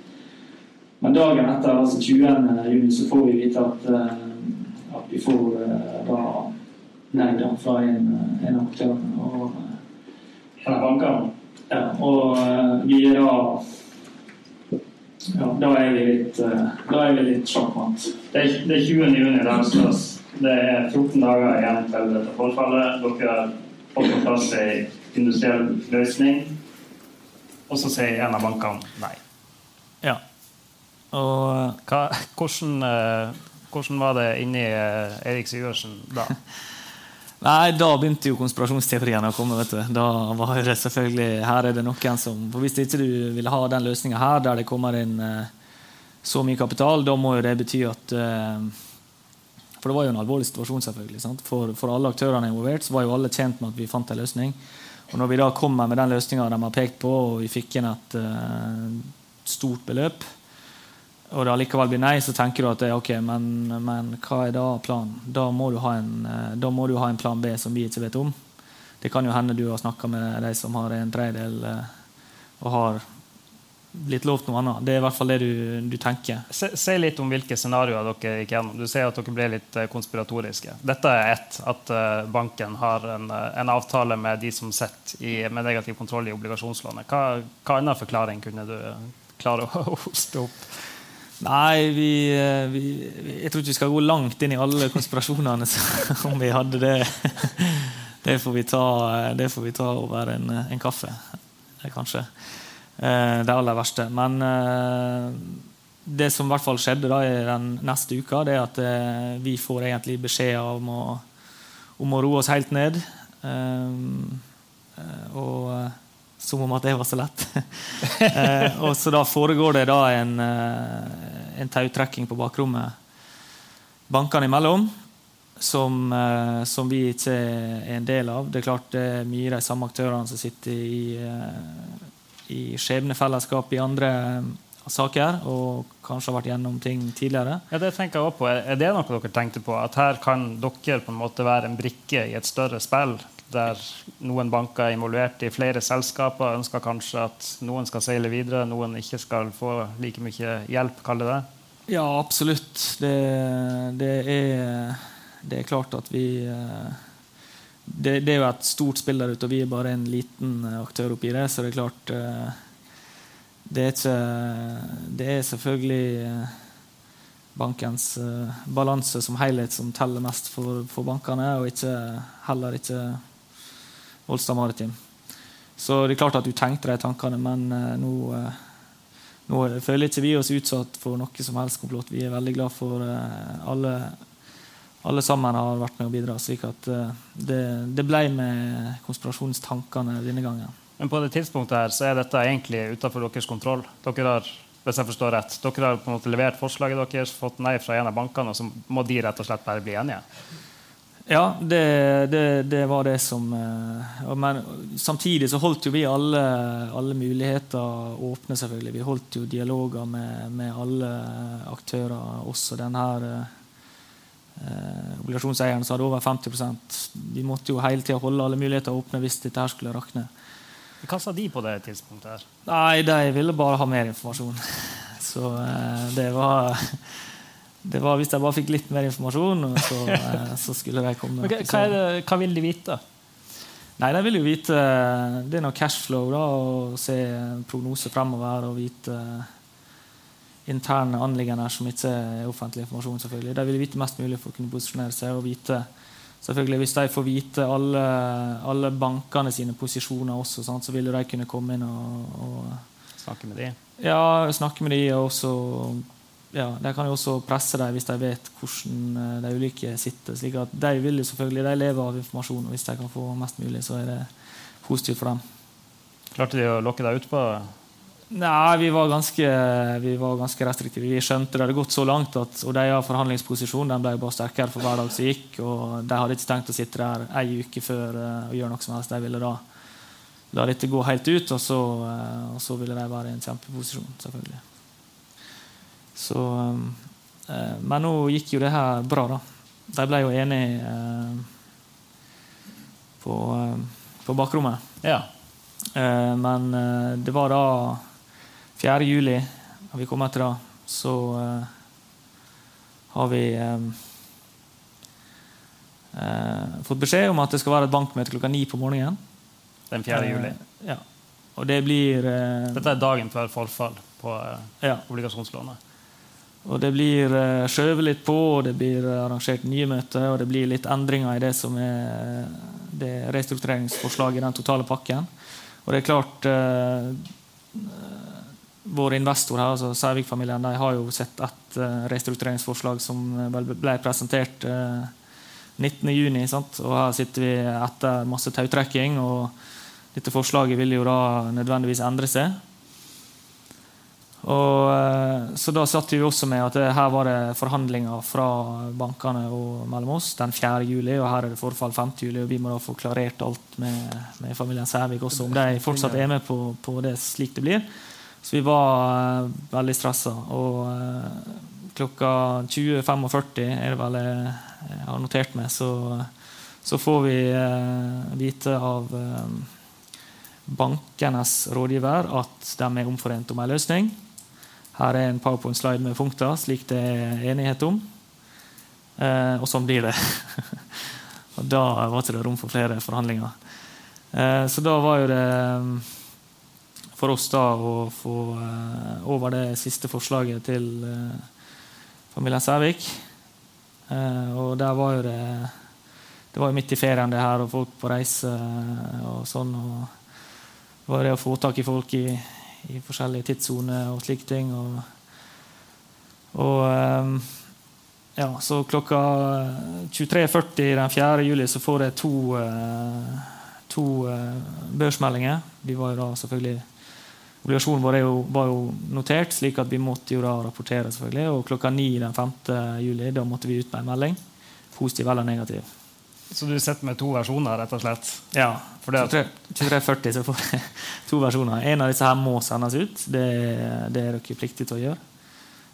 Men dagen etter, altså 20. juni, så får vi vite at, at vi får da nei da, fra en, en av aktørene. Og, eller banker. Ja, og vi er da ja, da er vi litt, da er vi litt sjakkmatt. Det, det, er 20. juni dagsplass. Det er 14 dager igjen til dette forfallet. Dere fått på plass ei industriell løsning. Og så sier en av bankene nei. Ja. Og Hva, hvordan, eh, hvordan var det inni Erik Eirik Syversen da? [LAUGHS] Nei, da begynte jo konspirasjonsteoriene å komme. vet du. Da var det selvfølgelig Her er det noen som For Hvis ikke du ville ha den løsninga her, der det kommer inn eh, så mye kapital, da må jo det bety at eh, For det var jo en alvorlig situasjon, selvfølgelig. Sant? For, for alle aktørene involvert så var jo alle tjent med at vi fant en løsning. Og når vi da kommer med den løsninga de har pekt på, og vi fikk inn et uh, stort beløp, og det allikevel blir nei, så tenker du at det ok, men, men hva er da planen? Da må, en, uh, da må du ha en plan B som vi ikke vet om. Det kan jo hende du har snakka med de som har en tredjedel uh, og har blitt lovt noe annet. Det er i hvert fall det du, du tenker. Si, si litt om hvilke scenarioer dere gikk gjennom. Du sier at dere ble litt eh, konspiratoriske. Dette er ett, at eh, banken har en, eh, en avtale med de som sitter i, med negativ kontroll i obligasjonslånet. Hva, hva annen forklaring kunne du klare [LAUGHS] å hoste opp? Nei, vi, vi, jeg tror ikke vi skal gå langt inn i alle konspirasjonene som [LAUGHS] om vi hadde det. Det får vi ta, det får vi ta over en, en kaffe, kanskje. Eh, Det aller verste. Men eh, det som i hvert fall skjedde da i den neste uka, det er at eh, vi får egentlig beskjed om å, om å roe oss helt ned. Og som om at det var så lett. [LAUGHS] og så da foregår det da en, en tautrekking på bakrommet bankene imellom, som, som vi ikke er en del av. Det er klart det er mye de samme aktørene som sitter i, i skjebnefellesskap i andre eh, saker, og kanskje har vært gjennom ting tidligere. Ja, det tenker jeg også på. Er det noe dere tenkte på? At her kan dere på en måte være en brikke i et større spill? Der noen banker er involvert i flere selskaper, ønsker kanskje at noen skal seile videre, noen ikke skal få like mye hjelp, kall det det? Ja, absolutt. Det, det, er, det er klart at vi eh, det, det er jo et stort spill der ute, og vi er bare en liten eh, aktør oppi det. Så det er klart eh, Det er ikke Det er selvfølgelig eh, bankens balanse som helhet som teller mest for, for bankene, og ikke, heller ikke Volstad Maritim. Så det er klart at du tenkte de tankene, men nå nå føler ikke vi oss utsatt for noe som helst komplott. Vi er veldig glad for alle, alle sammen har vært med å bidra. slik at uh, det, det, ble med konspirasjonstankene denne gangen. Men på det tidspunktet her så er dette egentlig utenfor deres kontroll. Dere har hvis jeg forstår rett, dere har på en måte levert forslaget deres, fått nei fra en av bankene, og så må de rett og slett bare bli enige? Ja, det, det, det, var det som uh, Men samtidig så holdt jo vi alle, alle, muligheter åpne, selvfølgelig. Vi holdt jo dialoger med, med alle aktører, også den her uh, obligasjonseierne som hadde over 50% Vi måtte jo hele tida holde alle muligheter åpne hvis dette her skulle rakne. Hva sa de på det tidspunktet? her? Nei, De ville bare ha mer informasjon. [LAUGHS] Så eh, det var [LAUGHS] det var hvis jeg bare fikk litt mer informasjon, så, [LAUGHS] så, skulle de komme. Okay, hva, det, hva, vil de vite? Nei, De vil jo vite Det er noe cashflow da, og se prognoser fremover og vite interne anliggender som ikke er offentlig informasjon. selvfølgelig. De vil vite mest mulig for å kunne posisjonere seg og vite selvfølgelig Hvis de får vite alle, alle bankene sine posisjoner også, sant, så vil de kunne komme inn og, og Snakke med de? Ja, snakke med de og også ja, De kan jo også presse dem hvis de vet hvordan de ulike sitter. slik at De vil jo selvfølgelig, de lever av informasjon, og hvis de kan få mest mulig, så er det positivt for dem. Klarte de å lokke deg utpå? Nei, vi var, ganske, vi var ganske restriktive. Vi skjønte det hadde gått så langt at og deres forhandlingsposisjon den ble bare sterkere for hver dag som gikk. og De hadde ikke tenkt å sitte der ei uke før og gjøre noe som helst. De ville da la dette gå helt ut, og så, og så ville de være i en kjempeposisjon. selvfølgelig. Så, eh, men nå gikk jo det her bra, da. De ble jo enige eh, på, eh, på bakrommet. Ja. Eh, men eh, det var da 4. juli, når vi kommet etter da, så eh, har vi fått beskjed om at det skal være et bankmøte klokka ni på morgenen. Den 4. juli? ja. Og det blir Dette er dagen før forfall på ja. obligasjonslånet? Og det blir skjøvet litt på, og det blir arrangert nye møter, og det blir litt endringer i det som er det restruktureringsforslaget i den totale pakken. Og det er klart vår investor her, altså Sævik-familien, de har jo sett et uh, restruktureringsforslag som ble presentert uh, 19.6. Og her sitter vi etter masse tautrekking. og Dette forslaget vil jo da nødvendigvis endre seg. Og, så da satt vi også med at det, her var det forhandlinger fra bankene og mellom oss den 4. juli, og her er det forfall 5. juli, og vi må da få klarert alt med, med familien Sævik også, om de fortsatt er med på, på det slik det blir. Så vi var uh, veldig stressa. Og uh, klokka 20.45 er det vel jeg har notert meg, så, så får vi uh, vite av bankenes rådgiver at de er omforent om en løsning. Her er en powerpoint-slide med punkter, slik det er enighet om. og sånn blir det. [LAUGHS] og da var det rom for flere forhandlinger. så da var jo det for oss da å få uh, over det siste forslaget til uh, familien Sævik. Uh, og der var jo det Det var jo midt i ferien, det her, og folk på reise og sånn. og Det var det å få tak i folk i, i forskjellige tidssoner og slike ting. Og, og ja, så klokka 23.40 den 4. juli så får jeg to, to børsmeldinger. Vi var jo da selvfølgelig Obligasjonen vår jo, var jo notert, slik at vi måtte jo da rapportere. selvfølgelig, og Klokka ni den 5. juli da måtte vi ut med en melding. Positiv eller negativ. Så du sitter med to versjoner, rett og slett? Ja. 23.40 så får vi [LAUGHS] to versjoner. En av disse her må sendes ut. Det, det er dere pliktige til å gjøre.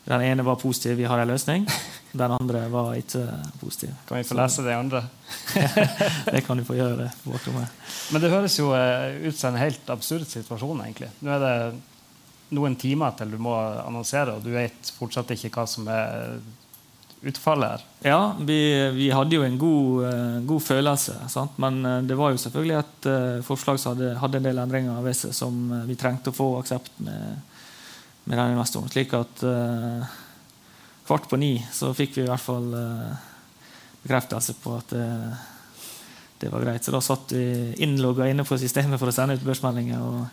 Den ene var positiv, vi har en løsning. Den andre var ikke positiv. Kan vi få lese de andre? [LAUGHS] det kan du få gjøre. Men det høres jo eh, ut som en helt absurd situasjon. egentlig. Nå er det noen timer til du må annonsere, og du vet fortsatt ikke hva som er utfallet her. Ja, vi, vi hadde jo en god, uh, god følelse. Sant? Men uh, det var jo selvfølgelig et forslag som hadde, hadde, en del endringer ved seg som vi trengte å få aksept med med den om. Slik at eh, kvart på ni så fikk vi i hvert fall eh, bekreftelse på at uh, det var greit. Så da satt vi innlogga inne på systemet for å sende ut børsmeldinger. og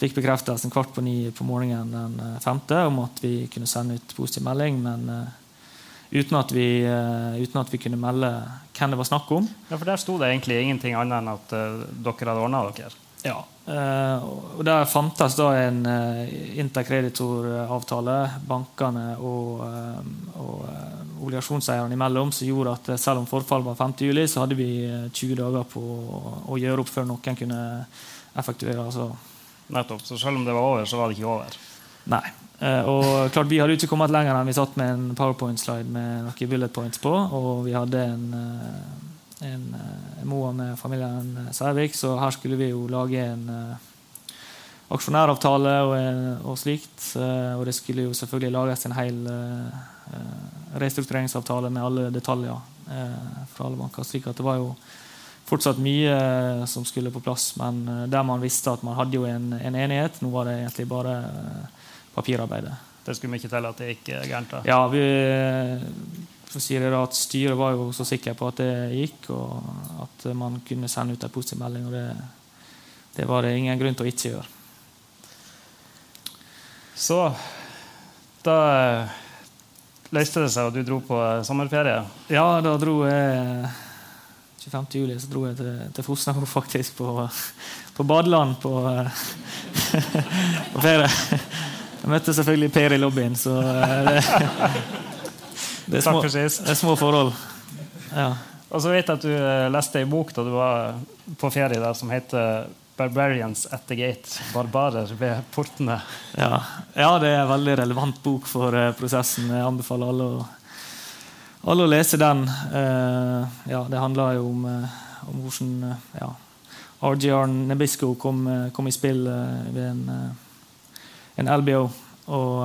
fikk bekreftelsen kvart på ni på morgenen den femte om at vi kunne sende ut positiv melding, men uten at, vi, uten, at vi, kunne melde hvem det var snakk om. Ja, For der sto det egentlig ingenting annet enn at dere hadde ordna dere? Ja. Uh, og Der fantes da en uh, interkreditoravtale bankene og, uh, og obligasjonseierne imellom som gjorde at selv om forfall var 5. juli, så hadde vi 20 dager på å gjøre opp før noen kunne effektuere. Altså. Nettopp. Så selv om det var over, så var det ikke over? Nei. og klart Vi hadde ikke kommet lenger enn vi satt med en powerpoint-slide med noen bullet points på, og vi hadde en en uh, Moa med familien Sævik, så her skulle vi jo lage en uh, aksjonæravtale og, og slikt. Og det skulle jo selvfølgelig lages en hel restruktureringsavtale med alle detaljer fra alle banker. slik at det var jo fortsatt mye som skulle på plass, men der man visste at man hadde jo en, en enighet. Nå var det egentlig bare papirarbeidet. Det skulle mye til at det gikk gærent? da? Ja, vi for sier si da, at Styret var jo så sikker på at det gikk, og at man kunne sende ut en positiv melding. og det, det var det ingen grunn til å ikke gjøre. Så da løste det seg, og du dro på sommerferie? Ja, da dro jeg 25. juli så dro jeg til, til Fosnavåg, [LAUGHS] faktisk, på, på badeland på, [LAUGHS] på ferie. Jeg møtte selvfølgelig Per i lobbyen, så det, [LAUGHS] det er, små, det er små forhold. Ja. Og så vet jeg at du eh, leste ei bok da du var på ferie der, som heter 'Barbarians at the Gate'. Barbarer ved portene. Ja. ja, det er en veldig relevant bok for uh, prosessen. Jeg anbefaler alle å, alle å lese den. Uh, ja, det handler jo om, uh, om hvordan ja, RGR Nebisco kom, kom, i spill ved en, en LBO. Og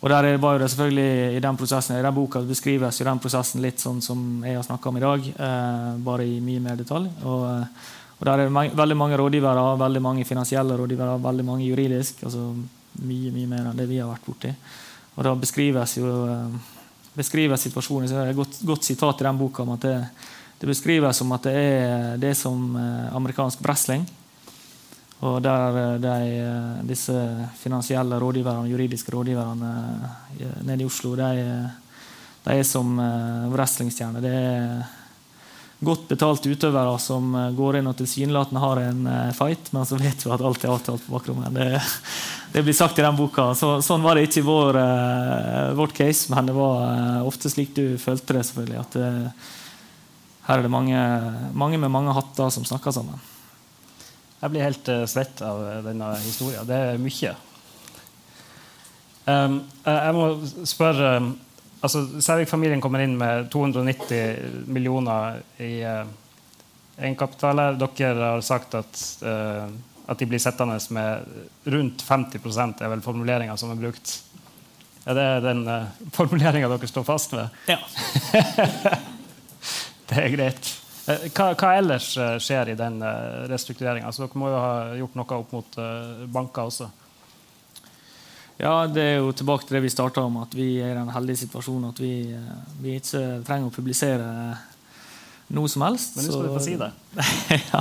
og der var det selvfølgelig I den prosessen, i den boka beskrives jo den prosessen litt sånn som jeg har snakka om i dag, eh, bare i mye mer detalj. Og, eh, og Der er det veldig mange rådgivere, veldig mange finansielle rådgivere, veldig mange juridisk. altså Mye mye mer enn det vi har vært borti. Og da beskrives jo eh, beskrives situasjonen. så det er et godt, godt sitat i den boka om at det, det beskrives som at det er, det er som eh, amerikansk wrestling. Og der de, disse finansielle rådgiverne, juridiske rådgiverne nede i Oslo, de, de er som wrestlingstjerner. Det er godt betalte utøvere som eh, går inn og tilsynelatende har en eh, fight, men så vet vi at alt er avtalt på bakrommet. Det, det, blir sagt i den boka. Så, sånn var det ikke i vår, vårt case, men det var ofte slik du følte det. selvfølgelig, at det, Her er det mange, mange, med mange hatter som snakker sammen. Jeg blir helt svett av denne historien. Det er mye. Um, jeg må spørre altså, Sævik-familien kommer inn med 290 millioner i egenkapital. Dere har sagt at, at de blir sittende med rundt 50 er vel formuleringa som er brukt. Er det den uh, formuleringa dere står fast ved? Ja. [LAUGHS] det er greit. Hva, hva, ellers skjer i den restruktureringa? Altså, dere må jo ha gjort noe opp mot banker også? Ja, det er jo tilbake til det vi starta om, at vi er i den heldige situasjonen at vi, eh, vi ikke trenger å publisere noe som helst. Men nå skal du få si det. [LAUGHS] ja.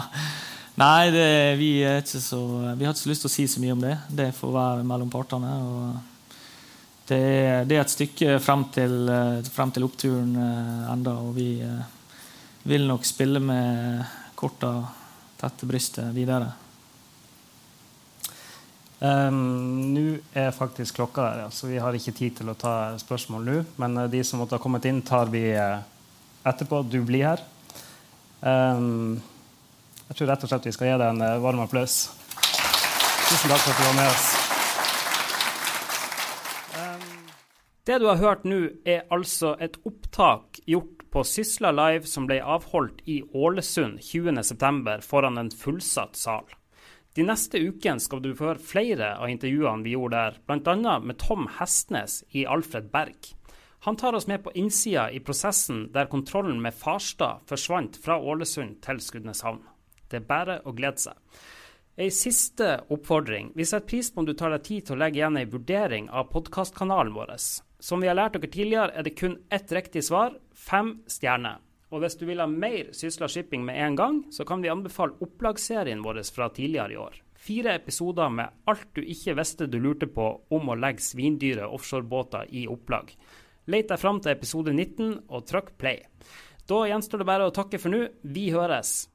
Nei, det, vi, så, vi, har ikke så lyst til å si så mye om det. Det får være mellom partene. Det, det, er et stykke frem til, eh, frem til oppturen eh, enda, og vi vil nok spille med korta tett til brystet videre. Um, nå er faktisk klokka der, ja, så vi har ikke tid til å ta spørsmål nå. Men uh, de som måtte ha kommet inn, tar vi uh, etterpå. Du blir her. Um, jeg tror rett og slett vi skal gi deg en uh, varm applaus. Tusen takk for at du var med oss. Um, det du har hørt nå, er altså et opptak gjort på Sysla Live som ble avholdt i Ålesund 20.9. foran en fullsatt sal. De neste ukene skal du få høre flere av intervjuene vi gjorde der, bl.a. med Tom Hestnes i Alfred Berg. Han tar oss med på innsida i prosessen der kontrollen med Farstad forsvant fra Ålesund til Skudeneshavn. Det er bare å glede seg. Ei siste oppfordring. Vi setter pris på om du tar deg tid til å legge igjen ei vurdering av podkastkanalen vår. Som vi har lært dere tidligere, er det kun ett riktig svar fem stjerner. Og hvis du vil ha mer Sysla Shipping med en gang, så kan vi anbefale opplagsserien vår fra tidligere i år. Fire episoder med alt du ikke visste du lurte på om å legge svindyre offshorebåter i opplag. Let deg fram til episode 19 og trykk play. Da gjenstår det bare å takke for nå. Vi høres!